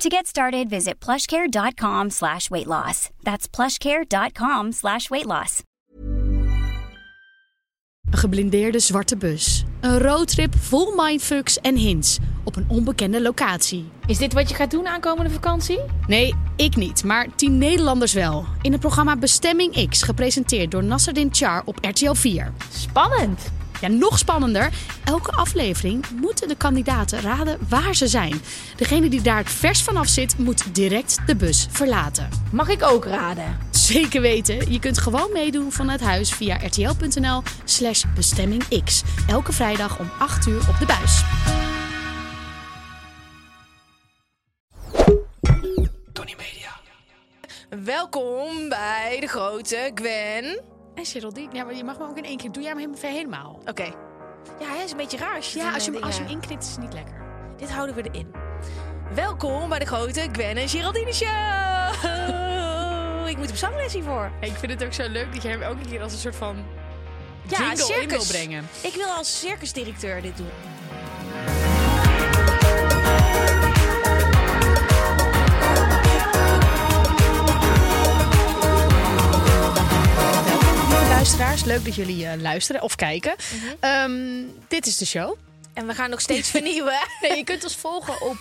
To get started, visit plushcare.com slash weight loss. That's plushcare.com slash weight loss. Een geblindeerde zwarte bus. Een roadtrip vol mindfucks en hints op een onbekende locatie. Is dit wat je gaat doen aankomende vakantie? Nee, ik niet, maar tien Nederlanders wel. In het programma Bestemming X, gepresenteerd door Nasserdin Char op RTL 4. Spannend! Ja, nog spannender. Elke aflevering moeten de kandidaten raden waar ze zijn. Degene die daar het vers vanaf zit, moet direct de bus verlaten. Mag ik ook raden? Zeker weten. Je kunt gewoon meedoen vanuit huis via rtl.nl slash bestemmingx. Elke vrijdag om 8 uur op de buis. Tony Media. Welkom bij de grote Gwen. En Geraldine, ja, maar je mag me ook in één keer. Doe jij hem helemaal. Oké. Ja, hij is een beetje raar. Als je, Ja, als je, in, hem- eh, als je hem inknipt is het niet lekker. Dit houden we erin. Welkom bij de grote Gwen en Geraldine Show. Ik moet op zangles hiervoor. Ik vind het ook zo leuk dat jij hem elke keer als een soort van Ja, jingle in wil circus. brengen. Ik wil als circusdirecteur dit doen. Luisteraars, leuk dat jullie eh, luisteren of kijken. Ehm, dit is de show. En we gaan nog steeds vernieuwen. Nee, je kunt ons volgen op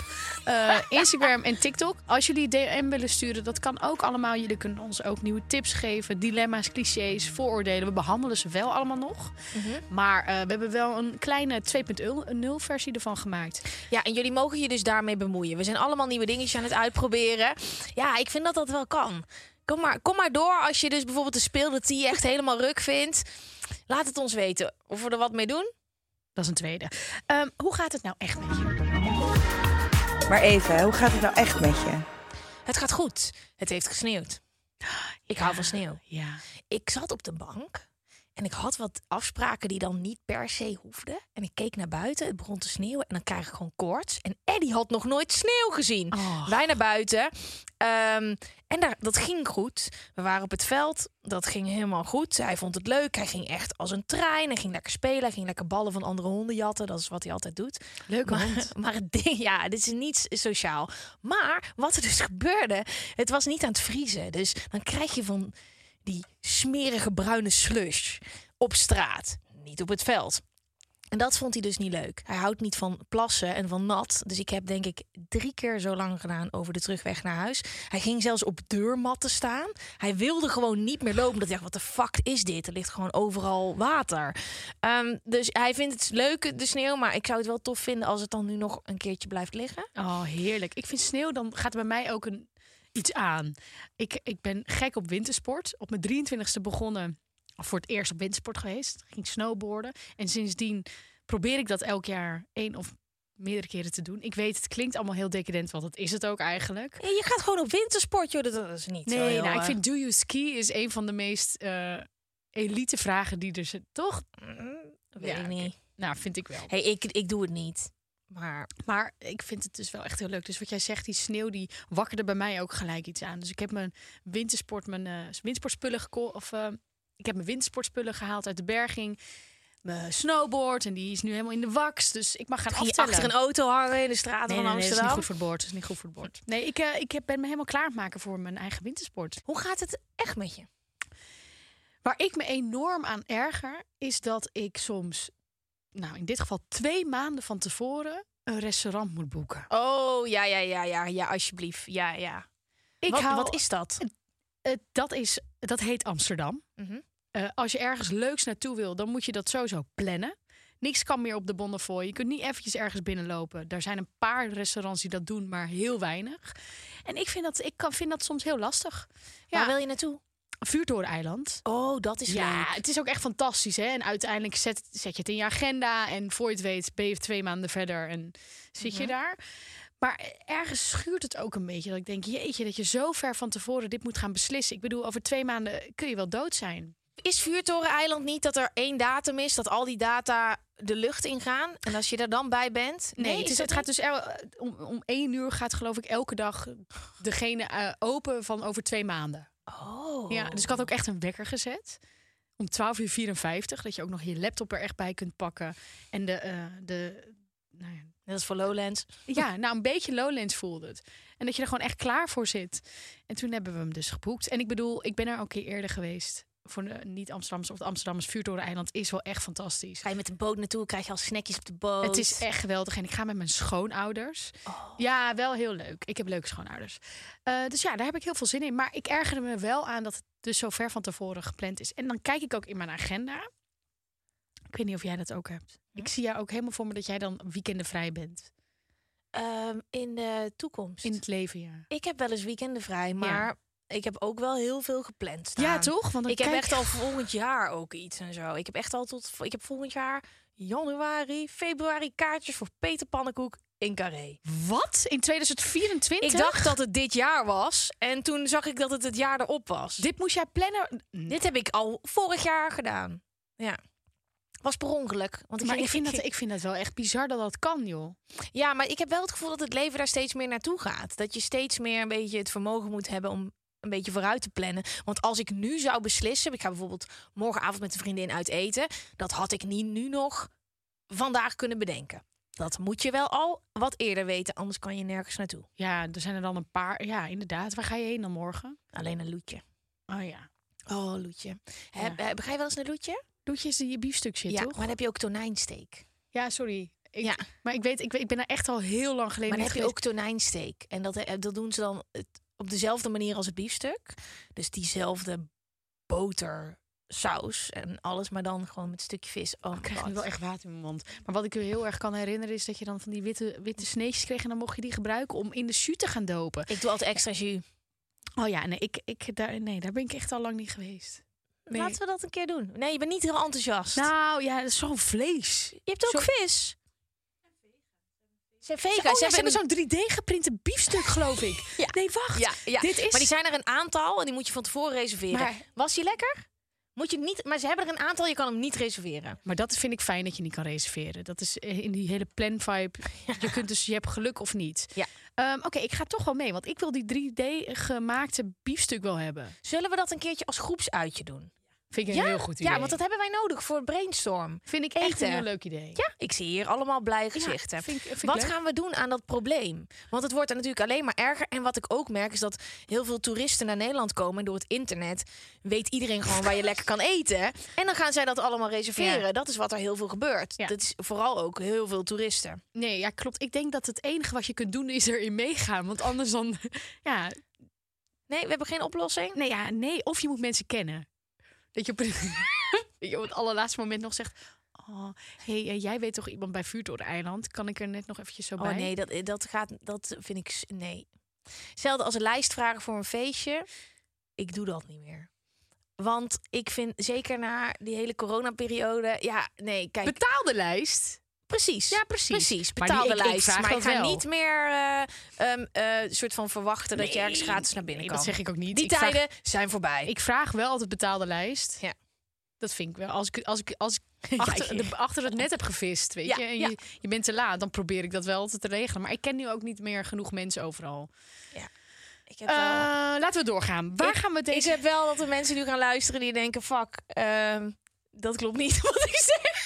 eh, Instagram en TikTok. Als jullie DM willen sturen, dat kan ook allemaal. Jullie kunnen ons ook nieuwe tips geven, dilemma's, clichés, vooroordelen. We behandelen ze wel allemaal nog. Maar eh, we hebben wel een kleine 2.0 versie ervan gemaakt. Ja, en jullie mogen je dus daarmee bemoeien. We zijn allemaal nieuwe dingetjes aan het uitproberen. Ja, ik vind dat dat wel kan. Kom maar, kom maar door als je dus bijvoorbeeld de speelde die je echt helemaal ruk vindt. Laat het ons weten of we er wat mee doen. Dat is een tweede. Ehm, hoe gaat het nou echt met je? Maar even, hoe gaat het nou echt met je? Het gaat goed. Het heeft gesneeuwd. Ik hou van sneeuw. Ja. Ik zat op de bank en ik had wat afspraken die dan niet per se hoefden. En ik keek naar buiten, het begon te sneeuwen en dan krijg ik gewoon koorts. En Eddie had nog nooit sneeuw gezien. Oh. Wij naar buiten. Ehm, en daar, dat ging goed. We waren op het veld. Dat ging helemaal goed. Hij vond het leuk. Hij ging echt als een trein. Hij ging lekker spelen. Hij ging lekker ballen van andere honden jatten. Dat is wat hij altijd doet. Leuke Maar, hond. maar het ding, ja, dit is niet sociaal. Maar wat er dus gebeurde, het was niet aan het vriezen. Dus dan krijg je van die smerige bruine slush op straat, niet op het veld. En dat vond hij dus niet leuk. Hij houdt niet van plassen en van nat. Dus ik heb denk ik drie keer zo lang gedaan over de terugweg naar huis. Hij ging zelfs op deurmatten staan. Hij wilde gewoon niet meer lopen. Dat ik dacht, wat de fuck is dit? Er ligt gewoon overal water. Ehm, dus hij vindt het leuk, de sneeuw. Maar ik zou het wel tof vinden als het dan nu nog een keertje blijft liggen. Oh, heerlijk. Ik vind sneeuw, dan gaat bij mij ook een, iets aan. Ik, ik ben gek op wintersport. Op mijn 23ste begonnen, of voor het eerst op wintersport geweest. Ging snowboarden. En sindsdien probeer ik dat elk jaar één of meerdere keren te doen. Ik weet, het klinkt allemaal heel decadent, want dat is het ook eigenlijk. Ja, je gaat gewoon op wintersport, joh. Dat, is niet zo Nee, heel, nou, ik vind do you ski is een van de meest eh, elite vragen die er zit. Toch? mm, weet Ja, ik niet. Nou, vind ik wel. Hey, ik, ik doe het niet. Maar Maar ik vind het dus wel echt heel leuk. Dus wat jij zegt, die sneeuw, die wakkerde bij mij ook gelijk iets aan. Dus ik heb mijn wintersport, mijn eh, wintersportspullen gekocht. Of eh, ik heb mijn wintersportspullen gehaald uit de berging. Mijn snowboard en die is nu helemaal in de wax. Dus ik mag gaan aftellen. achter een auto hangen in de Nee, van nee, nee, dat is Amsterdam. niet goed voor het bord. Is niet goed voor het bord. Nee, ik, eh, ik ben me helemaal klaar aan het maken voor mijn eigen wintersport. Hoe gaat het echt met je? Waar ik me enorm aan erger, is dat ik soms, nou in dit geval twee maanden van tevoren, een restaurant moet boeken. Oh, ja, ja, ja, ja, ja, alsjeblieft. Ja, ja. Ik wat, hou- wat is dat? Dat, is, dat heet Amsterdam. Mhm. Eh, als je ergens leuks naartoe wil, dan moet je dat sowieso plannen. Niks kan meer op de Bonnefoy. Je kunt niet eventjes ergens binnenlopen. Er zijn een paar restaurants die dat doen, maar heel weinig. En ik vind dat, ik kan, vind dat soms heel lastig. Waar Ja, wil je naartoe? Vuurtoreneiland. Oh, dat is Ja, leuk. het is ook echt fantastisch. Hè? En uiteindelijk zet, zet je het in je agenda. En voor je het weet ben je twee maanden verder en zit Mhm. je daar. Maar ergens schuurt het ook een beetje. Dat ik denk, jeetje, dat je zo ver van tevoren dit moet gaan beslissen. Ik bedoel, over twee maanden kun je wel dood zijn. Is Vuurtoren-eiland niet dat er één datum is, dat al die data de lucht ingaan? En als je er dan bij bent? Nee, het, is het gaat dus el- om, om één uur gaat geloof ik elke dag degene eh, open van over twee maanden. Oh. Ja, dus ik had ook echt een wekker gezet. Om 12 uur 54, dat je ook nog je laptop er echt bij kunt pakken. En de, eh, de nou ja, Dat is voor Lowlands. ja, nou een beetje Lowlands voelde het. En dat je er gewoon echt klaar voor zit. En toen hebben we hem dus geboekt. En ik bedoel, ik ben er ook een keer eerder geweest. Voor de niet-Amsterdamse of de Amsterdammers Vuurtoren-eiland is wel echt fantastisch. Ga je met een boot naartoe, krijg je al snackjes op de boot. Het is echt geweldig. En ik ga met mijn schoonouders. Ja, wel heel leuk. Ik heb leuke schoonouders. Eh, dus ja, daar heb ik heel veel zin in. Maar ik ergerde me wel aan dat het dus zo ver van tevoren gepland is. En dan kijk ik ook in mijn agenda. Ik weet niet of jij dat ook hebt. Ik zie jou ook helemaal voor me dat jij dan weekenden vrij bent. Ehm, in de toekomst. In het leven, ja. Ik heb wel eens weekenden vrij, maar ik heb ook wel heel veel gepland staan. Ja, toch? Want Ik heb echt al volgend jaar ook iets en zo. Ik heb echt al tot. Ik heb volgend jaar januari, februari kaartjes voor Peter Pannenkoek in Carré. Wat? In 2024? Ik dacht dat het dit jaar was en toen zag ik dat het het jaar erop was. Dit, moest jij plannen. dit heb ik al vorig jaar gedaan. Ja. Was per ongeluk. Want ik Maar ging- ik vind, dat, ik vind dat wel echt bizar dat dat kan, joh. Ja, maar ik heb wel het gevoel dat het leven daar steeds meer naartoe gaat. Dat je steeds meer een beetje het vermogen moet hebben om een beetje vooruit te plannen. Want als ik nu zou beslissen, ik ga bijvoorbeeld morgenavond met een vriendin uit eten, dat had ik niet nu nog vandaag kunnen bedenken. Dat moet je wel al wat eerder weten, anders kan je nergens naartoe. Ja, er zijn er dan een paar. Ja, inderdaad. Waar ga je heen dan morgen? Alleen een loetje. Oh ja. Oh, loetje. Ja. heb, ga je wel eens naar loetje? Doetjes die je biefstuk ja, toch? maar dan heb je ook tonijnsteek. Ja, sorry. Ik, Ja. Maar ik weet, ik, ik ben er echt al heel lang geleden Maar dan heb je ook tonijnsteek. En dat, dat doen ze dan het- op dezelfde manier als het biefstuk. Dus diezelfde botersaus en alles, maar dan gewoon met een stukje vis. Oh, Ik krijg nu wel echt water in mijn mond. Maar wat ik me heel erg kan herinneren is dat je dan van die witte, witte sneetjes kreeg en dan mocht je die gebruiken om in de jus te gaan dopen. Ik doe altijd extra jus. Oh ja, nee, ik, ik, daar, nee, daar ben ik echt al lang niet geweest. Nee. Laten we dat een keer doen. Nee, je bent niet heel enthousiast. Nou ja, dat is zo'n vlees. je hebt ook zo- vis. Ze vegan. Oh, ja, ze ze hebben zo'n 3D-geprinte biefstuk, geloof ik. Ja. Nee, wacht. Ja, ja. Dit is... Maar die zijn er een aantal en die moet je van tevoren reserveren. Maar- Was die lekker? Moet je niet, maar ze hebben er een aantal, je kan hem niet reserveren. Maar dat vind ik fijn dat je niet kan reserveren. Dat is eh, in die hele plan-vibe. Je kunt dus, je hebt geluk of niet. Ja. Ehm, Oké, ik ga toch wel mee, want ik wil die 3D-gemaakte biefstuk wel hebben. Zullen we dat een keertje als groepsuitje doen? Vind ik een heel goed idee. Ja, want dat hebben wij nodig voor brainstorm. vind ik echt een heel leuk idee. Ja, ik zie hier allemaal blije gezichten. vind ik- vind ik wat leuk. gaan we doen aan dat probleem? Want het wordt er natuurlijk alleen maar erger. En wat ik ook merk is dat heel veel toeristen naar Nederland komen. En door het internet weet iedereen gewoon waar je lekker kan eten. En dan gaan zij dat allemaal reserveren. Ja. Dat is wat er heel veel gebeurt. Ja. Dat is vooral ook heel veel toeristen. Nee, ja, klopt. Ik denk dat het enige wat je kunt doen is erin meegaan. Want anders dan, ja, Nee, we hebben geen oplossing. nee, ja, nee. Of je moet mensen kennen. Dat je op, het- dat je op het allerlaatste moment nog zegt... Oh, hey, eh, jij weet toch iemand bij Vuurtoren-eiland? Kan ik er net nog eventjes zo bij? Oh nee, dat, dat gaat. Dat vind ik. Nee. Hetzelfde als een lijst vragen voor een feestje. Ik doe dat niet meer. Want ik vind zeker na die hele coronaperiode. Ja, nee, kijk. Betaalde lijst? Precies. Ja, precies. Precies. Maar die- Betaalde ik- ik lijst. vraag maar ik ga wel. niet meer eh, soort van verwachten dat je ergens gratis naar binnen nee, kan. dat zeg ik ook niet. Die Ik vraag- tijden zijn voorbij. Ik vraag wel altijd betaalde lijst. Ja. Dat vind ik wel. Als ik, als ik, als ik achter, Ja, de, achter het net heb gevist, weet Ja, je, en ja. je, je bent te laat, dan probeer ik dat wel altijd te regelen. Maar ik ken nu ook niet meer genoeg mensen overal. ik heb Eh, wel... laten we doorgaan. Waar Ik- gaan we Ik deze... heb wel dat er mensen nu gaan luisteren die denken: fuck, ehm, dat klopt niet wat ik zeg.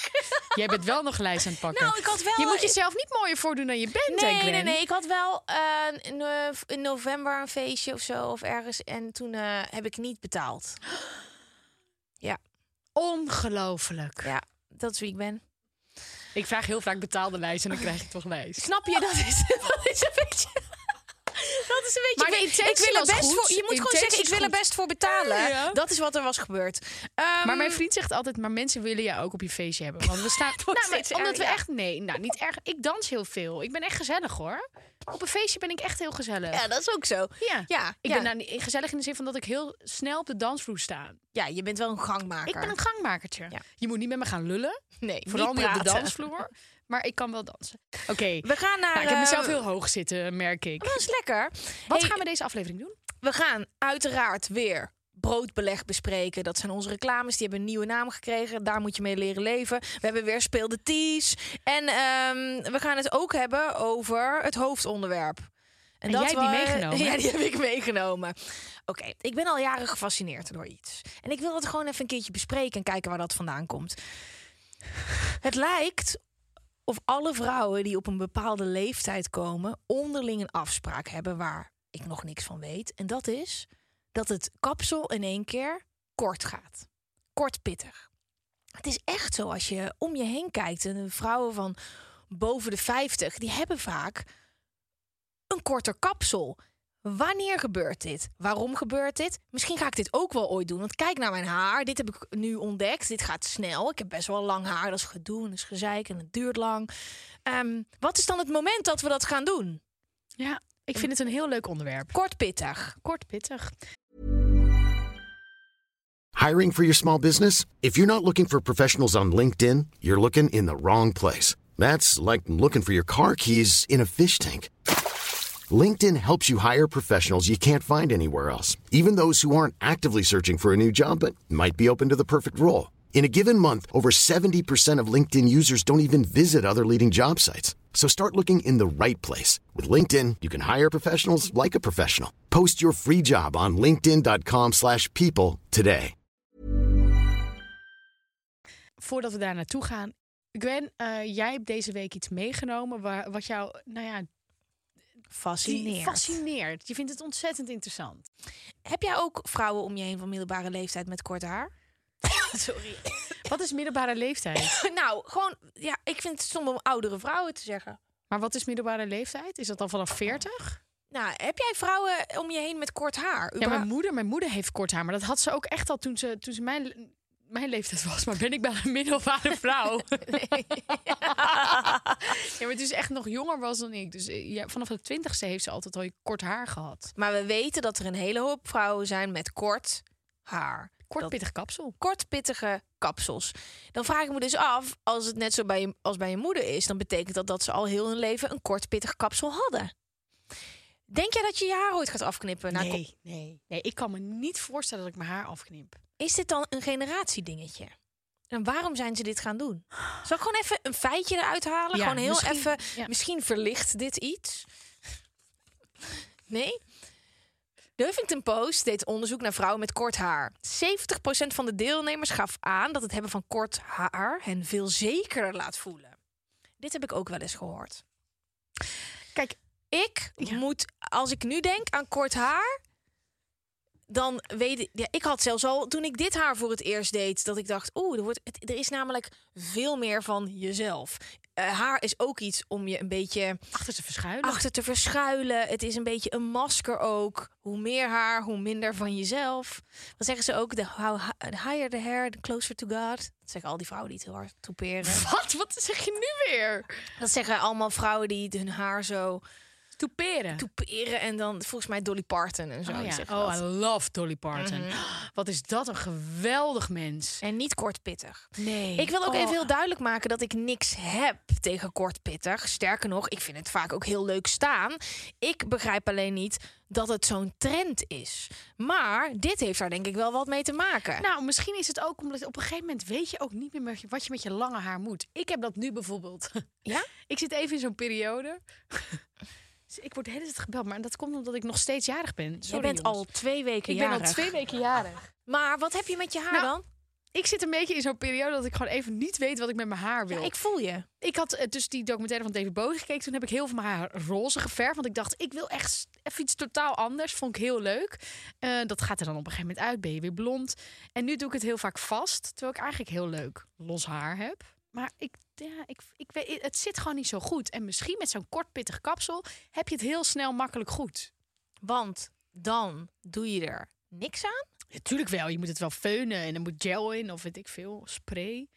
Jij bent wel nog lijst aan het pakken. Nou, ik had wel. je moet jezelf niet mooier voordoen dan je bent, Nee, nee, nee. Ik had wel eh, in, eh, in november een feestje of zo, of ergens. En toen eh, heb ik niet betaald. Ongelooflijk. Ja, dat is wie ik ben. Ik vraag heel vaak betaalde lijst en dan krijg ik toch lijst. Snap je? Dat is, dat is een beetje... Dat is een beetje... Maar ik, ik wil er best goed. voor... Je moet gewoon zeggen, ik wil er best voor betalen. Ja, ja. Dat is wat er was gebeurd. Ehm, Maar mijn vriend zegt altijd, maar mensen willen je ook op je feestje hebben. Want we staan. nou, maar, omdat we ja. echt. Nee, nou niet erg. Ik dans heel veel. Ik ben echt gezellig hoor. Op een feestje ben ik echt heel gezellig. Ja, dat is ook zo. Ja. Ja, Ik ben nou niet gezellig in de zin van dat ik heel snel op de dansvloer sta. ja, je bent wel een gangmaker. Ik ben een gangmakertje. Je moet niet met me gaan lullen. Nee, Vooral niet, op de dansvloer. Maar ik kan wel dansen. Oké. We gaan naar... Nou, ik heb mezelf eh, heel hoog zitten, merk ik. Dat is lekker. Wat Hey, gaan we deze aflevering doen? We gaan uiteraard weer broodbeleg bespreken. Dat zijn onze reclames. Die hebben een nieuwe naam gekregen. Daar moet je mee leren leven. We hebben weer speelde tees. En ehm, we gaan het ook hebben over het hoofdonderwerp. En jij hebt die meegenomen? Ja, die heb ik meegenomen. Oké, ik ben al jaren gefascineerd door iets. En ik wil het gewoon even een keertje bespreken en kijken waar dat vandaan komt. Het lijkt of alle vrouwen die op een bepaalde leeftijd komen, onderling een afspraak hebben waar ik nog niks van weet. En dat is dat het kapsel in één keer kort gaat. Kort pittig. Het is echt zo als je om je heen kijkt. En vrouwen van boven de 50, die hebben vaak een korter kapsel. Wanneer gebeurt dit? Waarom gebeurt dit? Misschien ga ik dit ook wel ooit doen. Want kijk naar mijn haar. Dit heb ik nu ontdekt. Dit gaat snel. Ik heb best wel lang haar. Dat is gedoe en dat is gezeik en het duurt lang. Ehm, wat is dan het moment dat we dat gaan doen? Ja, ik vind het een heel leuk onderwerp. Kort pittig. Kort, pittig. Hiring for your small business? If you're not looking for professionals on LinkedIn, you're looking in the wrong place. That's like looking for your car keys in a fish tank. LinkedIn helps you hire professionals you can't find anywhere else, even those who aren't actively searching for a new job but might be open to the perfect role. In a given month, over 70% of LinkedIn users don't even visit other leading job sites. So start looking in the right place. With LinkedIn, you can hire professionals like a professional. Post your free job on linkedin.com/people slash people today. Voordat we daar naartoe gaan. Gwen, eh, jij hebt deze week iets meegenomen waar, wat jou, nou ja, die Fascineert. fascineert. Je vindt het ontzettend interessant. Heb jij ook vrouwen om je heen van middelbare leeftijd met kort haar? Sorry. Wat is middelbare leeftijd? nou, gewoon, ja, ik vind het stom om oudere vrouwen te zeggen. Maar wat is middelbare leeftijd? Is dat al vanaf 40? Nou, heb jij vrouwen om je heen met kort haar? Ja, mijn moeder, mijn moder heeft kort haar, maar dat had ze ook echt al toen ze, toen ze mijn, mijn leeftijd was. Maar ben ik bij een middelbare vrouw? ja, maar toen ze echt nog jonger was dan ik. Dus eh, ja, vanaf de twintigste heeft ze altijd al kort haar gehad. Maar we weten dat er een hele hoop vrouwen zijn met kort haar. Kort pittig kapsel. Kort pittige kapsels. Dan vraag ik me dus af, als het net zo bij je, als bij je moeder is, dan betekent dat dat ze al heel hun leven een kort pittig kapsel hadden. Denk jij dat je je haar ooit gaat afknippen? Nou, Nee, nee, nee. Ik kan me niet voorstellen dat ik mijn haar afknip. Is dit dan een generatiedingetje? En waarom zijn ze dit gaan doen? Zal ik gewoon even een feitje eruit halen? Ja, gewoon heel misschien- even. ja. Misschien verlicht dit iets. Nee? De Huffington Post deed onderzoek naar vrouwen met kort haar. 70% van de deelnemers gaf aan dat het hebben van kort haar hen veel zekerder laat voelen. Dit heb ik ook wel eens gehoord. Kijk, Ik Ja. moet, als ik nu denk aan kort haar, dan weet ik, ja, ik had zelfs al toen ik dit haar voor het eerst deed, dat ik dacht, oeh, er, wordt, het, er is namelijk veel meer van jezelf. Eh, haar is ook iets om je een beetje achter te verschuilen. achter te verschuilen. Het is een beetje een masker ook. Hoe meer haar, hoe minder van jezelf. Wat zeggen ze ook? The, how, the higher the hair, the closer to God. Dat zeggen al die vrouwen die het heel hard toeperen. Wat? Wat zeg je nu weer? Dat zeggen allemaal vrouwen die hun haar zo Toeperen. toeperen. En dan volgens mij Dolly Parton en zo. Oh, ja. oh dat. I love Dolly Parton. Wat is dat een geweldig mens. En niet kortpittig. Nee. Ik wil ook Oh. even heel duidelijk maken dat ik niks heb tegen kortpittig. Sterker nog, ik vind het vaak ook heel leuk staan. Ik begrijp alleen niet dat het zo'n trend is. Maar dit heeft daar denk ik wel wat mee te maken. Nou, misschien is het ook omdat op een gegeven moment weet je ook niet meer wat je met je lange haar moet. Ik heb dat nu bijvoorbeeld. Ja? Ik zit even in zo'n periode. Dus ik word de hele tijd gebeld, maar dat komt omdat ik nog steeds jarig ben. Je Sorry, bent jongens. al twee weken Ik ben jarig. al twee weken jarig. Maar wat heb je met je haar Nou, dan? Ik zit een beetje in zo'n periode dat ik gewoon even niet weet wat ik met mijn haar wil. Ja, ik voel je. Ik had eh, dus die documentaire van David Bowie gekeken. Toen heb ik heel veel mijn haar roze geverfd. Want ik dacht, ik wil echt even iets totaal anders. Vond ik heel leuk. Eh, dat gaat er dan op een gegeven moment uit. Ben je weer blond. En nu doe ik het heel vaak vast. Terwijl ik eigenlijk heel leuk los haar heb. Maar ik, ja, ik, ik weet, het zit gewoon niet zo goed. En misschien met zo'n kort pittig kapsel heb je het heel snel makkelijk goed. Want dan doe je er niks aan. Natuurlijk wel. Je moet het wel feunen. En er moet gel in. Of weet ik veel. Spray.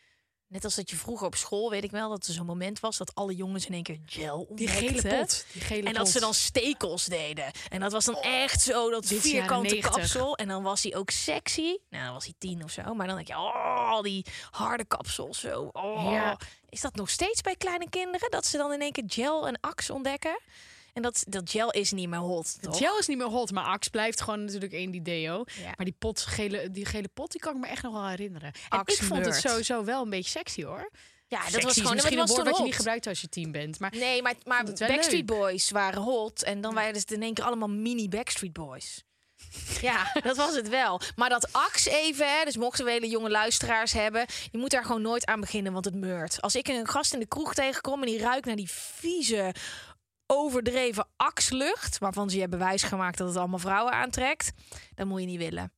Net als dat je vroeger op school, weet ik wel, dat er zo'n moment was dat alle jongens in één keer gel Die ontdekten. gele pot. Die gele En dat pot. ze dan stekels deden. En dat was dan echt zo, dat Dit vierkante 90. kapsel. En dan was hij ook sexy. Nou, dan was hij tien of zo. Maar dan denk je, oh, die harde kapsels zo. Oh. Ja. Is dat nog steeds bij kleine kinderen? Dat ze dan in één keer gel en ax ontdekken? En dat, dat gel is niet meer hot, toch? Gel is niet meer hot, maar Axe blijft gewoon natuurlijk één die deo. Ja. Maar die, pot, gele, die gele pot, die kan ik me echt nog wel herinneren. En Axe ik vond het sowieso wel een beetje sexy hoor. Ja, dat Sexy was gewoon... misschien een woord wat je niet gebruikt als je team bent. Maar Nee, maar, maar Backstreet leuk. Boys waren hot. En dan waren het in één keer allemaal mini Backstreet Boys. Ja, dat was het wel. Maar dat Axe even, hè, dus mochten we hele jonge luisteraars hebben... je moet daar gewoon nooit aan beginnen, want het meurt. Als ik een gast in de kroeg tegenkom en die ruikt naar die vieze... overdreven Axe-lucht... waarvan ze je hebben wijsgemaakt dat het allemaal vrouwen aantrekt... dan moet je niet willen.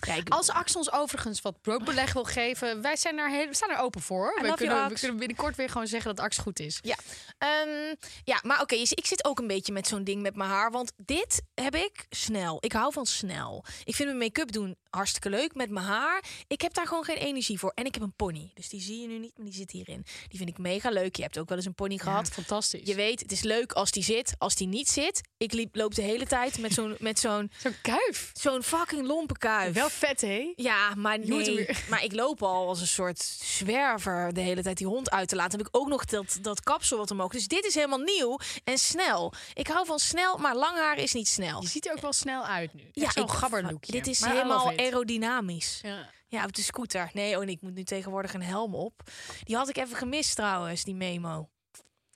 Kijk, Als Axe ons overigens wat broodbeleg wil geven, wij zijn daar heel, we staan er open voor. We kunnen, we kunnen binnenkort weer gewoon zeggen dat Axe goed is. Ja, Ehm, ja maar oké, dus ik zit ook een beetje met zo'n ding met mijn haar. Want dit heb ik snel. Ik hou van snel. Ik vind mijn make-up doen hartstikke leuk met mijn haar. Ik heb daar gewoon geen energie voor. En ik heb een pony. Dus die zie je nu niet, maar die zit hierin. Die vind ik mega leuk. Je hebt ook wel eens een pony gehad. Fantastisch. Je weet, het is leuk als die zit. Als die niet zit, ik liep, loop de hele tijd met zo'n met zo'n Zo'n kuif. zo'n fucking lompe kuif. Wel vet, hè? Ja, maar nee. Maar ik loop al als een soort zwerver de hele tijd die hond uit te laten. Dan heb ik ook nog dat, dat kapsel wat omhoog. Dus dit is helemaal nieuw en snel. Ik hou van snel, maar lang haar is niet snel. Je ziet er ook wel snel uit nu. Ja, zo'n. Dit is Maar helemaal aerodynamisch. Ja. Ja, op de scooter. Nee, oh nee, ik moet nu tegenwoordig een helm op. Die had ik even gemist trouwens, die memo.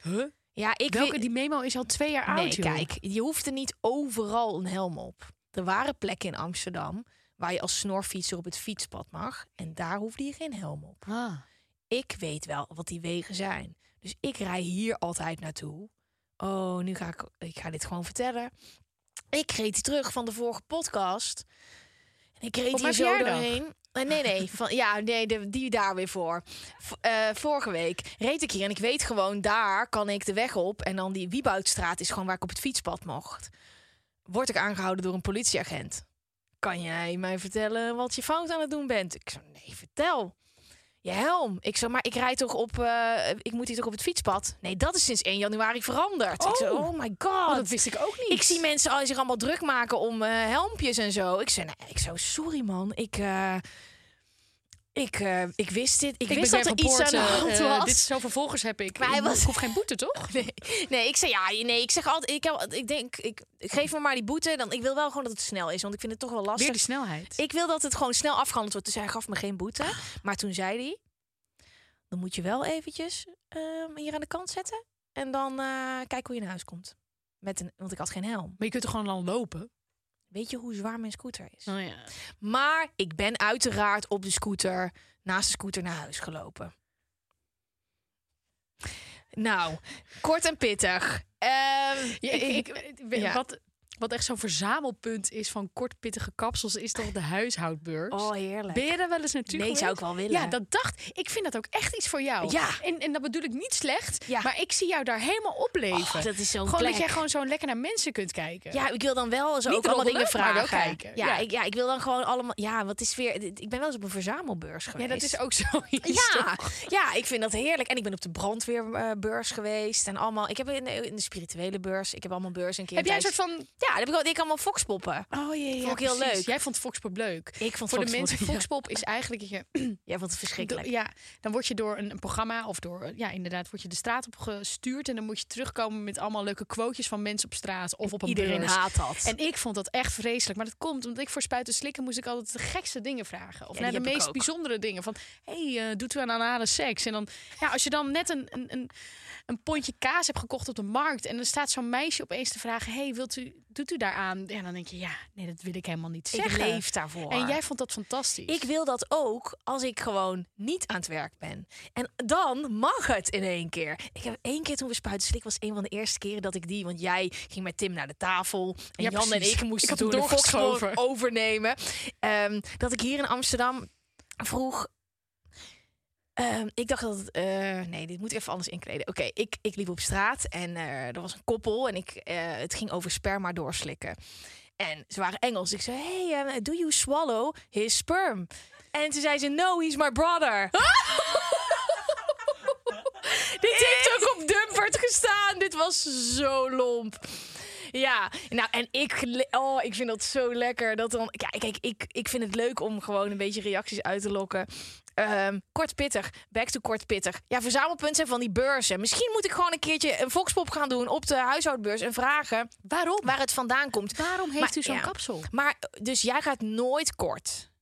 Huh? Ja, ik Welke, weet- die memo is al twee jaar Nee, oud, joh. kijk, je hoeft er niet overal een helm op. Er waren plekken in Amsterdam waar je als snorfietser op het fietspad mag. En daar hoefde je geen helm op. Ah. ik weet wel wat die wegen zijn. Dus ik rij hier altijd naartoe. Oh, nu ga ik, ik ga dit gewoon vertellen. Ik reed terug van de vorige podcast. En ik reed hier zo doorheen. Eh, Nee, nee, van, ja, nee, de, die daar weer voor. V- eh, vorige week reed ik hier en ik weet gewoon, daar kan ik de weg op. En dan die Wieboudstraat is gewoon waar ik op het fietspad mocht. Word ik aangehouden door een politieagent. Kan jij mij vertellen wat je fout aan het doen bent? Ik zo, nee, vertel. Je helm. Ik zo, maar ik rijd toch op, eh, ik moet hier toch op het fietspad? Nee, dat is sinds 1 januari veranderd. Ik zo, Oh. oh my god. Oh, dat wist ik ook niet. Ik zie mensen al zich allemaal druk maken om eh, helmpjes en zo. Ik zei, nee, ik zo, sorry man. Ik, eh, ik, eh, ik wist dit. Ik, Ik wist dat er iets aan de hand eh, was. dit zoveel volgers heb ik. Maar hij Ik was- hoef geen boete, toch? Nee, nee, ik zei ja, nee, ik zeg altijd, ik, heb, ik denk, ik, geef me maar die boete. Dan, ik wil wel gewoon dat het snel is, want ik vind het toch wel lastig. Weer die snelheid. Ik wil dat het gewoon snel afgehandeld wordt. Dus hij gaf me geen boete. Maar toen zei hij, dan moet je wel eventjes ehm, hier aan de kant zetten. En dan eh kijk hoe je naar huis komt. Met een, want ik had geen helm. Maar je kunt toch gewoon dan lopen? Weet je hoe zwaar mijn scooter is? Oh ja. Maar ik ben uiteraard op de scooter, naast de scooter naar huis gelopen. Nou, kort en pittig. Ehm, Ja, ik, ik, ik- Ja. wat, wat echt zo'n verzamelpunt is van kortpittige kapsels, is toch de huishoudbeurs. oh, heerlijk. Ben je daar wel eens naartoe Nee, geweest? zou ik wel willen. Ja, dat dacht ik. vind dat ook echt iets voor jou. Ja. En, en dat bedoel ik niet slecht, Ja. maar ik zie jou daar helemaal opleven. Oh, dat is zo'n gewoon plek. dat jij gewoon zo lekker naar mensen kunt kijken. Ja, ik wil dan wel zo Niet ook allemaal dingen vragen. kijken. Ja, Ja. Ik, ja, ik wil dan gewoon allemaal. Ja, wat is weer. Ik ben wel eens op een verzamelbeurs geweest. Ja, dat is ook zoiets. Ja, ja, ik vind dat heerlijk. En ik ben op de brandweerbeurs geweest. En allemaal. Ik heb in de, in de spirituele beurs. Ik heb allemaal beurzen een keer. Heb jij een soort van... Ja, dan heb ik, ik allemaal foxpoppen. Oh ja, ja, Vond ik heel precies. leuk. Jij vond Foxpop leuk. Ik vond Voor de mensen, ja. Foxpop is eigenlijk dat je Jij vond het verschrikkelijk. Ja, dan word je door een, een programma of door, ja, inderdaad, word je de straat op gestuurd. En dan moet je terugkomen met allemaal leuke quotejes van mensen op straat of op een Iedereen beurs. haat dat. En ik vond dat echt vreselijk. Maar dat komt omdat ik voor spuiten slikken moest ik altijd de gekste dingen vragen. Of Ja, naar de meest bijzondere dingen. Van, hey, eh, doet u aan anale seks? En dan, ja, als je dan net een, een, een, een pondje kaas hebt gekocht op de markt... en dan staat zo'n meisje opeens te vragen... hey, wilt u, doet u daaraan? Ja, dan denk je, ja, nee, dat wil ik helemaal niet ik zeggen. leef daarvoor. En jij vond dat fantastisch. Ik wil dat ook als ik gewoon niet aan het werk ben. En dan mag het in één keer. Ik heb één keer toen we spuiten slik was een van de eerste keren dat ik die, want jij ging met Tim naar de tafel en Ja, Jan precies. en ik Ik moesten had toen de overnemen. Ehm, dat ik hier in Amsterdam vroeg. Ehm, ik dacht dat het. eh, nee, dit moet even anders inkleden. Oké, ik, ik liep op straat en eh, er was een koppel en ik, eh, het ging over sperma doorslikken. En ze waren Engels. Ik zei: Hey, do you swallow his sperm? En toen zei ze: No, he's my brother. Dit heeft ook op Dumpert gestaan. Dit was zo lomp. Ja, nou en ik, oh, ik vind dat zo lekker. Dat dan, ja, kijk, ik, ik vind het leuk om gewoon een beetje reacties uit te lokken. Ehm, kort pittig, back to kort pittig. Ja, verzamelpunt zijn van die beurzen. Misschien moet ik gewoon een keertje een volkspop gaan doen op de huishoudbeurs en vragen Waarom? waar het vandaan komt. Waarom heeft Maar, u zo'n ja. kapsel? Maar dus jij gaat nooit kort.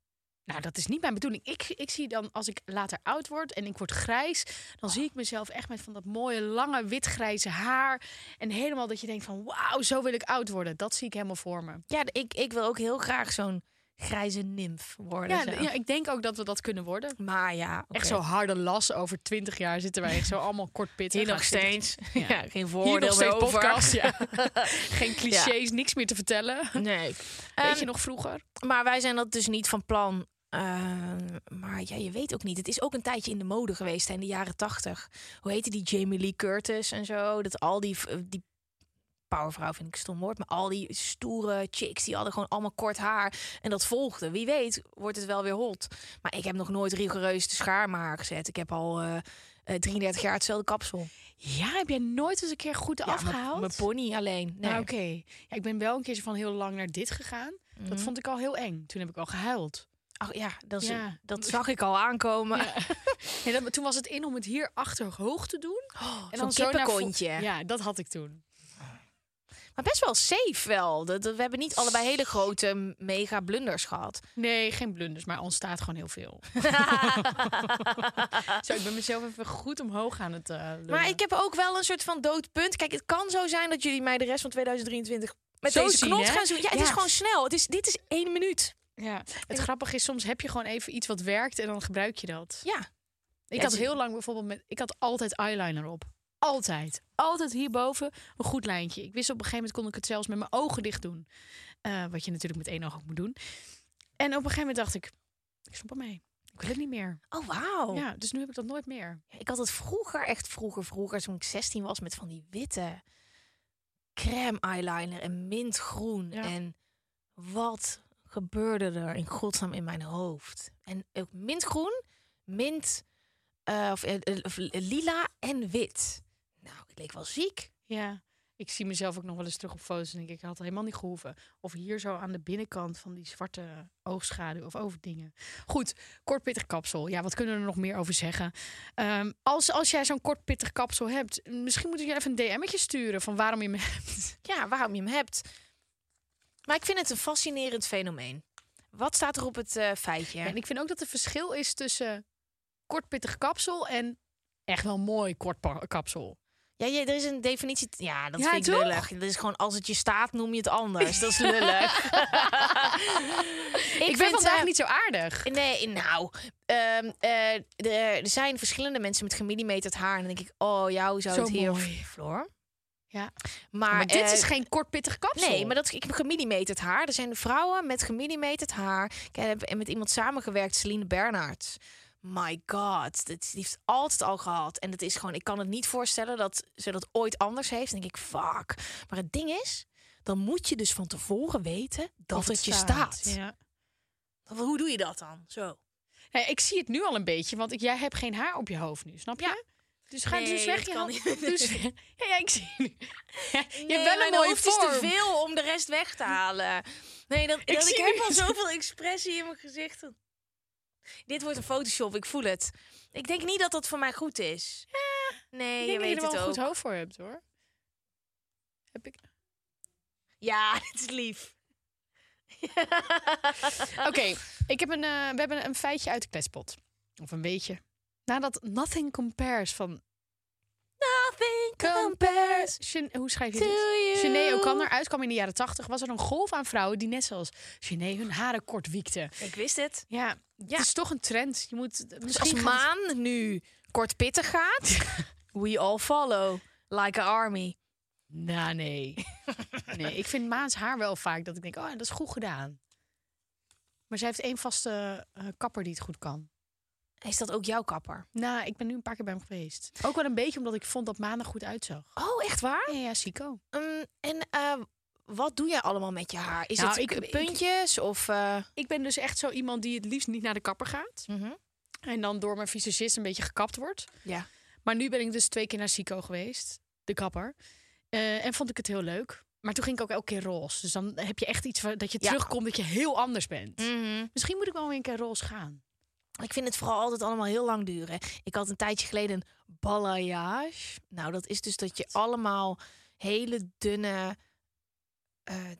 Nou, dat is niet mijn bedoeling. Ik, ik zie dan, als ik later oud word en ik word grijs... dan zie ik mezelf echt met van dat mooie, lange, wit-grijze haar. En helemaal dat je denkt van, wauw, zo wil ik oud worden. Dat zie ik helemaal voor me. Ja, ik, ik wil ook heel graag zo'n grijze nimf worden. Ja, zo. ja, ik denk ook dat we dat kunnen worden. Maar ja. Echt zo harde las over twintig jaar zitten wij echt zo allemaal kort pittig. Hier nog steeds. Ja, geen voordeel meer over. podcast, ja. Geen clichés, niks meer te vertellen. Nee. Weet Ehm, je nog vroeger? Maar wij zijn dat dus niet van plan. Ehm, maar ja, je weet ook niet. Het is ook een tijdje in de mode geweest hè, in de jaren tachtig. Hoe heette die Jamie Lee Curtis en zo? Dat al die, v- die powervrouw vind ik een stom woord, maar al die stoere chicks die hadden gewoon allemaal kort haar en dat volgde. Wie weet wordt het wel weer hot. Maar ik heb nog nooit rigoureus de schaar in mijn haar gezet. Ik heb al eh, eh, 33 jaar hetzelfde kapsel. Ja, heb jij nooit eens een keer goed Ja, afgehaald? Mijn pony alleen. Nee. Nou, oké. Ja, ik ben wel een keertje van heel lang naar dit gegaan. Dat Mhm. vond ik al heel eng. Toen heb ik al gehuild. Ja, dat, is, Ja. dat zag ik al aankomen. Ja. Ja, dat, toen was het in om het hier achter hoog te doen. Oh, En Zo'n dan zo naar vo- kippenkontje. Ja, dat had ik toen. Maar best wel safe wel. Dat, we hebben niet allebei hele grote mega blunders gehad. Nee, geen blunders, maar ontstaat gewoon heel veel. Zo, ik ben mezelf even goed omhoog aan het lullen. maar ik heb ook wel een soort van doodpunt. Kijk, het kan zo zijn dat jullie mij de rest van 2023 met Zo deze zien, knot hè? gaan zien. Ja, het is gewoon snel. Het is, dit is één minuut. Ja, het grappige is, soms heb je gewoon even iets wat werkt en dan gebruik je dat. Ja. Ik Ja, had heel lang bijvoorbeeld met, ik had altijd eyeliner op. Altijd. Altijd hierboven een goed lijntje. Ik wist op een gegeven moment kon ik het zelfs met mijn ogen dicht doen. Eh, wat je natuurlijk met één oog ook moet doen. En op een gegeven moment dacht ik, ik stop ermee. Ik wil het niet meer. Oh, wauw. Ja, dus nu heb ik dat nooit meer. Ik had het vroeger, echt vroeger, vroeger, toen ik 16 was, met van die witte crème eyeliner en mintgroen. Ja. En wat gebeurde er in godsnaam in mijn hoofd? En ook mintgroen, mint, eh, of, lila en wit. Nou, ik leek wel ziek. Ja, ik zie mezelf ook nog wel eens terug op foto's en denk ik, ik had helemaal niet gehoeven. Of hier zo aan de binnenkant van die zwarte oogschaduw of over dingen. Goed, kort pittig kapsel. Ja, wat kunnen we er nog meer over zeggen? Ehm, als, als jij zo'n kort pittig kapsel hebt, misschien moet ik je even een DM'tje sturen van waarom je me hebt. Ja, waarom je hem hebt. Maar ik vind het een fascinerend fenomeen. Wat staat er op het eh, feitje? En ik vind ook dat er verschil is tussen kort pittig kapsel en echt wel mooi kort kapsel. Ja, ja, er is een definitie. Ja, dat Ja, vind ik toch? lullig. Dat is gewoon als het je staat, noem je het anders. Dat is lullig. Ik, ben vind, vandaag eh, niet zo aardig. Nee, nou, ehm, eh, er, zijn verschillende mensen met gemillimeterd haar. En dan denk ik, oh, jou zou Zo het hier... mooi. Floor. Ja. Maar, Maar, dit eh, is geen kort pittig kapsel. Nee, maar dat, ik heb gemillimeterd haar. Er zijn vrouwen met gemillimeterd haar. Ik heb met iemand samengewerkt, Celine Bernhardt. My god, dat, heeft altijd al gehad. En het is gewoon, ik kan het niet voorstellen dat ze dat ooit anders heeft. Dan denk ik, fuck. Maar het ding is, dan moet je dus van tevoren weten dat Of het, je staat. Ja. Hoe doe je dat dan? Zo. Nee, ik zie het nu al een beetje, want ik, jij hebt geen haar op je hoofd nu, snap je? Ja. Dus ga Nee, dus weg je kan niet. Dus, ja, ja, ik zie nu. Ja, je Nee, hebt wel een mooie hoofd is te veel om de rest weg te halen. Nee, dat, ik, dat, ik heb al zoveel expressie in mijn gezicht. Dit wordt een Photoshop, ik voel het. Ik denk niet dat dat voor mij goed is. Nee, Ik je je weet er wel het een ook. goed hoofd voor hebt, hoor. Heb ik... Ja, dit is lief. Oké, ik heb een, eh, we hebben een feitje uit de kletspot. Of een beetje. Nadat Nothing Compares van Nothing compares hoe schrijf je dit? Sinead O'Connor uitkwam in de jaren 80, was er een golf aan vrouwen die net zoals Sinead hun haren kort wiekten. Ik wist het. Ja, Ja. het is toch een trend. Je moet Dus misschien als het- Maan nu kort pittig gaat, we all follow. Like a army. Nou, nee. nee, ik vind Maans haar wel vaak dat ik denk, oh, dat is goed gedaan. Maar zij heeft één vaste eh, kapper die het goed kan. Is dat ook jouw kapper? Nou, ik ben nu een paar keer bij hem geweest. Ook wel een beetje omdat ik vond dat Maan er goed uitzag. Oh, echt waar? Ja, ja, Sico. Um, en eh, wat doe jij allemaal met je haar? Is Nou, het ik- k- ik- puntjes of... eh, Ik ben dus echt zo iemand die het liefst niet naar de kapper gaat. mhm. En dan door mijn visagist een beetje gekapt wordt. Ja. Maar nu ben ik dus twee keer naar Sico geweest. De kapper. Eh, en vond ik het heel leuk. Maar toen ging ik ook elke keer roze. Dus dan heb je echt iets dat je Ja. terugkomt dat je heel anders bent. Mhm. Misschien moet ik wel weer een keer roze gaan. Ik vind het vooral altijd allemaal heel lang duren. Ik had een tijdje geleden een balayage. Nou, dat is dus dat je allemaal hele dunne... eh,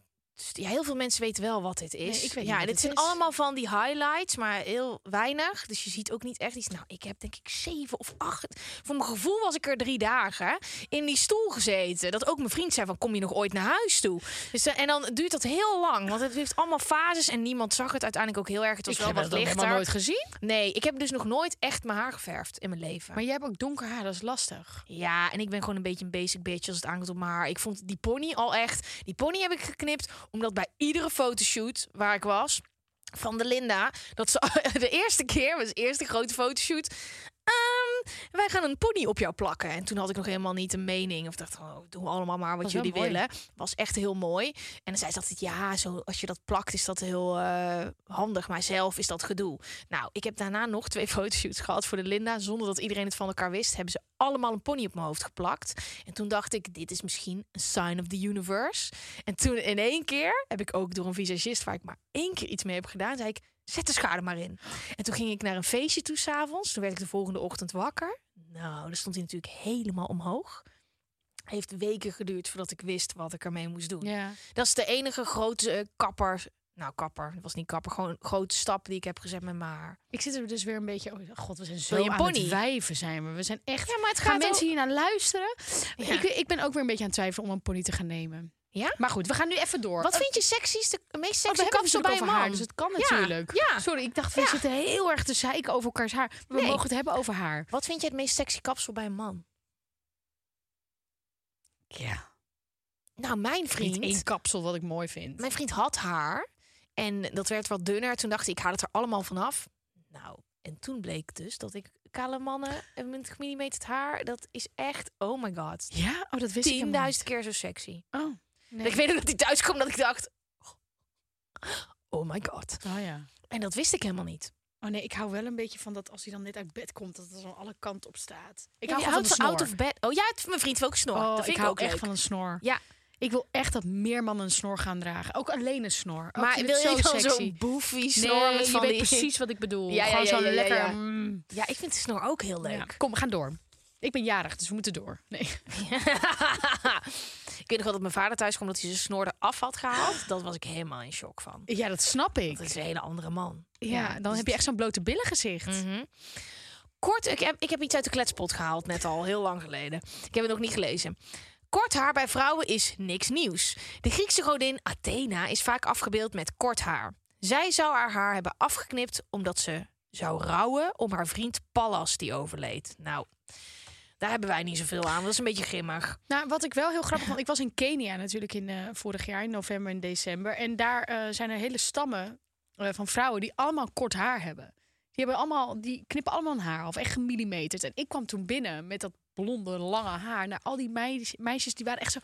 ja, heel veel mensen weten wel wat dit is. Nee, ik weet niet ja, dit het zijn is. allemaal van die highlights, maar heel weinig. Dus je ziet ook niet echt iets. Nou, ik heb denk ik zeven of acht. Voor mijn gevoel was ik er drie dagen in die stoel gezeten. Dat ook mijn vriend zei van, kom je nog ooit naar huis toe? Dus, eh, en dan duurt dat heel lang, want het heeft allemaal fases en niemand zag het uiteindelijk ook heel erg. Het was ik wel heb wat dat nog lichter. helemaal nooit gezien. Nee, ik heb dus nog nooit echt mijn haar geverfd in mijn leven. Maar jij hebt ook donker haar, dat is lastig. Ja, en ik ben gewoon een beetje een basic bitch als het aankomt op mijn haar. Ik vond die pony al echt... Die pony heb ik geknipt omdat bij iedere fotoshoot waar ik was... van de Linda, dat ze de eerste keer, was de eerste grote fotoshoot... wij gaan een pony op jou plakken. En toen had ik nog helemaal niet een mening. Of dacht, oh, doen we allemaal maar wat jullie mooi. willen. Was echt heel mooi. En dan zei ze altijd, ja, zo, als je dat plakt is dat heel eh, handig. Maar zelf is dat gedoe. Nou, ik heb daarna nog twee fotoshoots gehad voor de Linda. Zonder dat iedereen het van elkaar wist, hebben ze allemaal een pony op mijn hoofd geplakt. En toen dacht ik, dit is misschien een sign of the universe. En toen in één keer heb ik ook door een visagist, waar ik maar één keer iets mee heb gedaan, zei ik, zet de schade maar in. En toen ging ik naar een feestje toe s'avonds. Toen werd ik de volgende ochtend wakker. Nou, dan stond hij natuurlijk helemaal omhoog. Heeft weken geduurd voordat ik wist wat ik ermee moest doen. Ja. Dat is de enige grote eh, kapper. Nou, kapper. Het was niet kapper. Gewoon een grote stap die ik heb gezet met mijn haar. Ik zit er dus weer een beetje... Oh god, we zijn zo je aan pony? het wijven zijn we. We zijn echt... Ja, maar het Gaan gaat mensen hier naar luisteren? Ja. Ik, ik ben ook weer een beetje aan het twijfelen om een pony te gaan nemen. Ja? Maar goed, we gaan nu even door. Wat Eh, vind je sexiest, de meest oh, sexy kapsel het bij een man? haar, dus het kan natuurlijk. ja. Sorry, ik dacht we Ja. zitten heel erg te zeiken over elkaars haar. Maar We mogen het hebben over haar. Wat vind je het meest sexy kapsel bij een man? Ja. Nou, mijn Niet vriend... één kapsel wat ik mooi vind. Mijn vriend had haar. En dat werd wat dunner. Toen dacht ik, ik haal het er allemaal vanaf. Nou, en toen bleek dus dat ik kale mannen en met gemillimeterd haar... dat is echt, oh my god. Ja? Oh, dat wist ik helemaal niet. 10.000 keer zo sexy. Oh. Nee. Ik weet nog dat hij thuis kwam dat ik dacht... Oh my god. Oh ja. En dat wist ik helemaal niet. Oh nee, ik hou wel een beetje van dat als hij dan net uit bed komt, dat het aan alle kanten op staat. Ik Ja, hou van snor. out of bed. Oh ja, het- mijn vriend heeft ook snor. Oh, dat vind ik ik, hou ook echt leuk. van een snor. Ja, Ik wil echt dat meer mannen een snor gaan dragen. Ook alleen een snor. Oh, ik maar wil je zo dan zo'n boefie snor Nee, met je weet die... precies wat ik bedoel. Ja, ja, Gewoon ja, zo ja, ja, lekker. ja. mm. Ja, ik vind de snor ook heel leuk. Ja. Kom, we gaan door. Ik ben jarig, dus we moeten door. Nee. ik weet nog wel dat mijn vader thuis kwam dat hij zijn snor eraf had gehaald. Dat was ik helemaal in shock van. Ja, dat snap ik. Dat is een hele andere man. Ja, dan dus heb je echt zo'n blote billengezicht. Mhm. Kort, ik heb, ik heb iets uit de kletspot gehaald, net al, heel lang geleden. Ik heb het nog niet gelezen. Kort haar bij vrouwen is niks nieuws. De Griekse godin Athena is vaak afgebeeld met kort haar. Zij zou haar haar hebben afgeknipt omdat ze zou rouwen om haar vriend Pallas die overleed. Nou, daar hebben wij niet zoveel aan. Dat is een beetje grimmig. Nou, wat ik wel heel grappig vond, ik was in Kenia natuurlijk in eh, vorig jaar, in november en december. En daar eh, zijn er hele stammen eh, van vrouwen die allemaal kort haar hebben. Die, hebben allemaal, die knippen allemaal een haar af, echt gemillimeterd. En ik kwam toen binnen met dat blonde, lange haar. Nou, al die meisjes, meisjes die waren echt zo...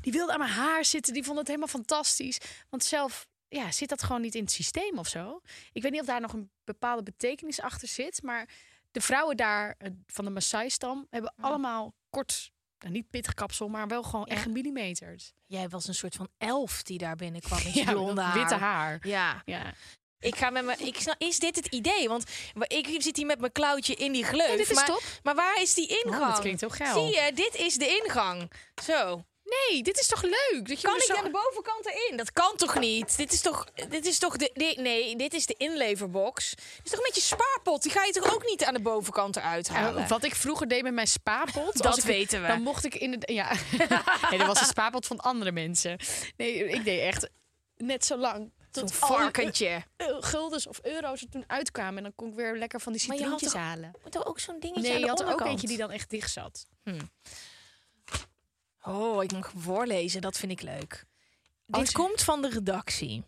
Die wilden aan mijn haar zitten, die vonden het helemaal fantastisch. Want zelf ja, zit dat gewoon niet in het systeem of zo. Ik weet niet of daar nog een bepaalde betekenis achter zit. Maar de vrouwen daar eh, van de Maasai-stam hebben allemaal kort... Nou, niet pittig kapsel, maar wel gewoon Ja. echt gemillimeterd. Jij was een soort van elf die daar binnenkwam met Ja, blonde haar. witte haar. Ja, Ja. ik ga met mijn. Ik snap, is dit het idee? Want ik zit hier met mijn klauwtje in die gleuf. Dit is maar, top. maar waar is die ingang? Oh, dat klinkt heel geil. Zie je, dit is de ingang. Zo. Nee, dit is toch leuk? Dat je Kan ik zo- aan de bovenkant erin? Dat kan toch niet? Dit is toch, dit is toch de, nee, dit is de inleverbox. Dit is toch een beetje spaarpot? Die ga je toch ook niet aan de bovenkant eruit halen? Eh, wat ik vroeger deed met mijn spaarpot. Dat ik- weten we. Dan mocht ik in het. Ja. nee, dat was een spaarpot van andere mensen. Nee, ik deed echt net zo lang. Tot varkentje. guldens of euro's er toen uitkwamen. En dan kon ik weer lekker van die Maar je had citroentjes toch- halen. Moet er ook zo'n dingetje Nee, je de had er ook eentje die dan echt dicht zat. Oh, ik mag voorlezen. Dat vind ik leuk. Dit komt van de redactie.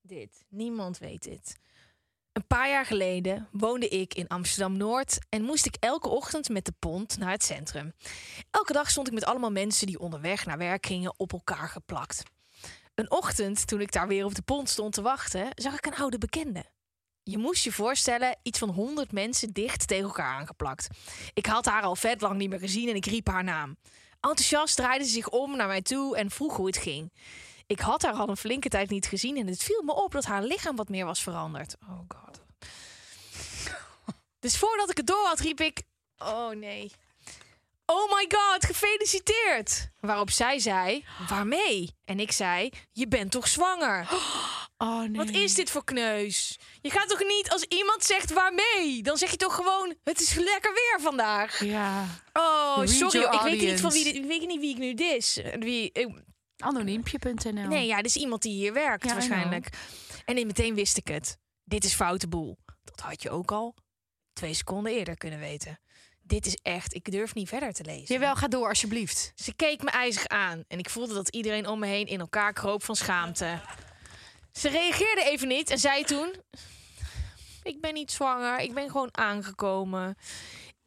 Dit. Niemand weet dit. Een paar jaar geleden woonde ik in Amsterdam-Noord... en moest ik elke ochtend met de pont naar het centrum. Elke dag stond ik met allemaal mensen die onderweg naar werk gingen... op elkaar geplakt. Een ochtend, toen ik daar weer op de pont stond te wachten... zag ik een oude bekende. Je moest je voorstellen, iets van honderd mensen dicht tegen elkaar aangeplakt. Ik had haar al vet lang niet meer gezien en ik riep haar naam. Enthousiast draaide ze zich om naar mij toe en vroeg hoe het ging. Ik had haar al een flinke tijd niet gezien en het viel me op dat haar lichaam wat meer was veranderd. Oh god. Dus voordat ik het door had, riep ik: Oh nee. Oh my god, gefeliciteerd! Waarop zij zei: Waarmee? En ik zei: Je bent toch zwanger? Oh nee. Wat is dit voor kneus? Je gaat toch niet als iemand zegt waarmee? Dan zeg je toch gewoon: Het is lekker weer vandaag. Ja. Oh, Read sorry. Ik weet niet van wie, dit- ik weet niet wie ik nu dis. Wie, ik- Anoniempje.nl. Nee, ja, dit is iemand die hier werkt Ja, waarschijnlijk. En meteen wist ik het. Dit is foute boel. Dat had je ook al twee seconden eerder kunnen weten. Dit is echt, ik durf niet verder te lezen. Jawel, ga door alsjeblieft. Ze keek me ijzig aan en ik voelde dat iedereen om me heen in elkaar kroop van schaamte. Ze reageerde even niet en zei toen: Ik ben niet zwanger, ik ben gewoon aangekomen.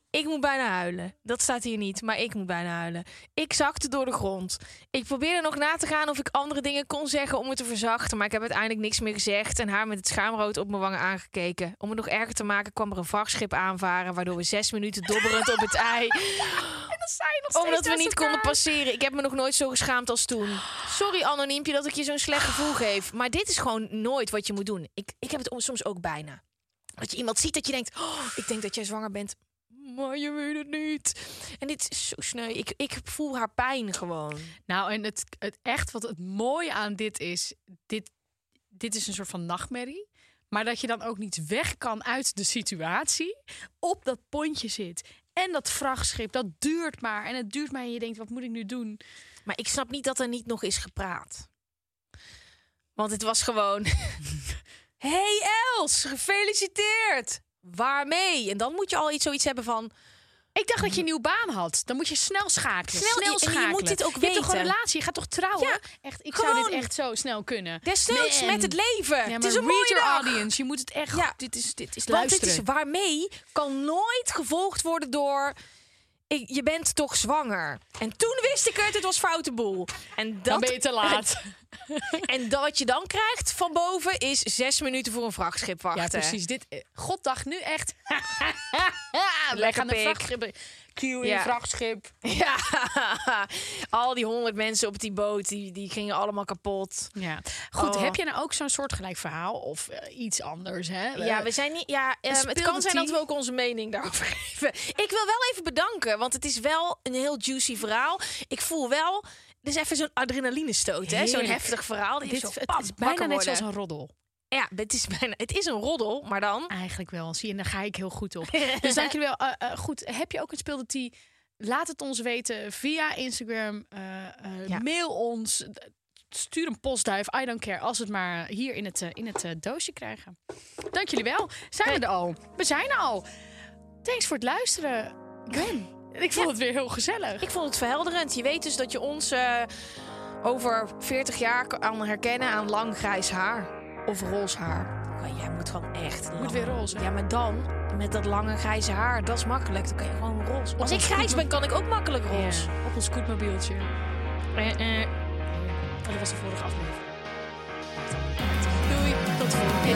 Ik moet bijna huilen. Dat staat hier niet, maar ik moet bijna huilen. Ik zakte door de grond. Ik probeerde nog na te gaan of ik andere dingen kon zeggen om het te verzachten, maar ik heb uiteindelijk niks meer gezegd en haar met het schaamrood op mijn wangen aangekeken. Om het nog erger te maken kwam er een vrachtschip aanvaren, waardoor we zes minuten dobberend op het ei omdat we niet konden passeren. Ik heb me nog nooit zo geschaamd als toen. Sorry, anoniempje, dat ik je zo'n slecht gevoel geef. Maar dit is gewoon nooit wat je moet doen. Ik, ik heb het soms ook bijna. Dat je iemand ziet dat je denkt... Oh, ik denk dat jij zwanger bent. Maar je weet het niet. En dit is zo sneu. Ik, ik voel haar pijn gewoon. Nou, en het, het echt wat het mooie aan dit is, dit, dit is een soort van nachtmerrie. Maar dat je dan ook niet weg kan uit de situatie. Op dat pontje zit. En dat vrachtschip, dat duurt maar. En het duurt maar en je denkt, wat moet ik nu doen? Maar ik snap niet dat er niet nog is gepraat. Want het was gewoon... hey Els, gefeliciteerd! Waarmee? En dan moet je al iets zoiets hebben van... Ik dacht dat je een nieuwe baan had. Dan moet je snel schakelen. Snel- Snel, en je schakelen. moet dit ook je hebt toch een weten. relatie? Je gaat toch trouwen? Ja, echt, ik zou dit echt zo snel kunnen. Desnoods met het leven. Ja, het is een read mooie your audience. Je moet het echt... Ja. Dit is, dit is Want luisteren. dit is waarmee kan nooit gevolgd worden door... ik- je bent toch zwanger. En toen wist ik het, het was foute boel. En dat, Dan ben je te laat. En dat wat je dan krijgt van boven is zes minuten voor een vrachtschip wachten. Ja, precies. Dit, eh, God dacht nu echt. Wij Lekker gaan een vrachtschip. Q in Ja. een vrachtschip. Ja, al die honderd mensen op die boot, die, die gingen allemaal kapot. Ja. Goed, Oh. heb je nou ook zo'n soortgelijk verhaal of eh, iets anders? Hè? Ja, Eh, we zijn niet. Ja, ehm, het kan zijn dat we ook onze mening daarover geven. Ik wil wel even bedanken, want het is wel een heel juicy verhaal. Ik voel wel. Is even zo'n adrenaline stoot, hè? Zo'n heftig verhaal. Die dit, zo het is bijna net zoals een roddel. Ja, het is bijna. Het is een roddel, maar dan. Eigenlijk wel. Zie je, en daar ga ik heel goed op. dus dank jullie wel. Eh, eh, goed, heb je ook een speelde tea? Laat het ons weten via Instagram. eh, Ja. Mail ons. Stuur een postduif. I don't care. Als we het maar hier in het, in het doosje krijgen. Dank jullie wel. Zijn we er al? We zijn er al. Thanks voor het luisteren. Gwen. Ik vond het weer heel gezellig. Ik vond het verhelderend. Je weet dus dat je ons over 40 jaar kan herkennen aan lang grijs haar. Of roze haar. Oh, jij moet gewoon echt. Moet lang- weer roze. Ja, maar dan met dat lange grijze haar, dat is makkelijk. Dan kan je gewoon roze. Als ik grijs ben, kan ik ook makkelijk roze. Ja, op ons scootmobieltje. Eh, eh. Oh, dat was de vorige aflevering. Doei. Tot de volgende keer.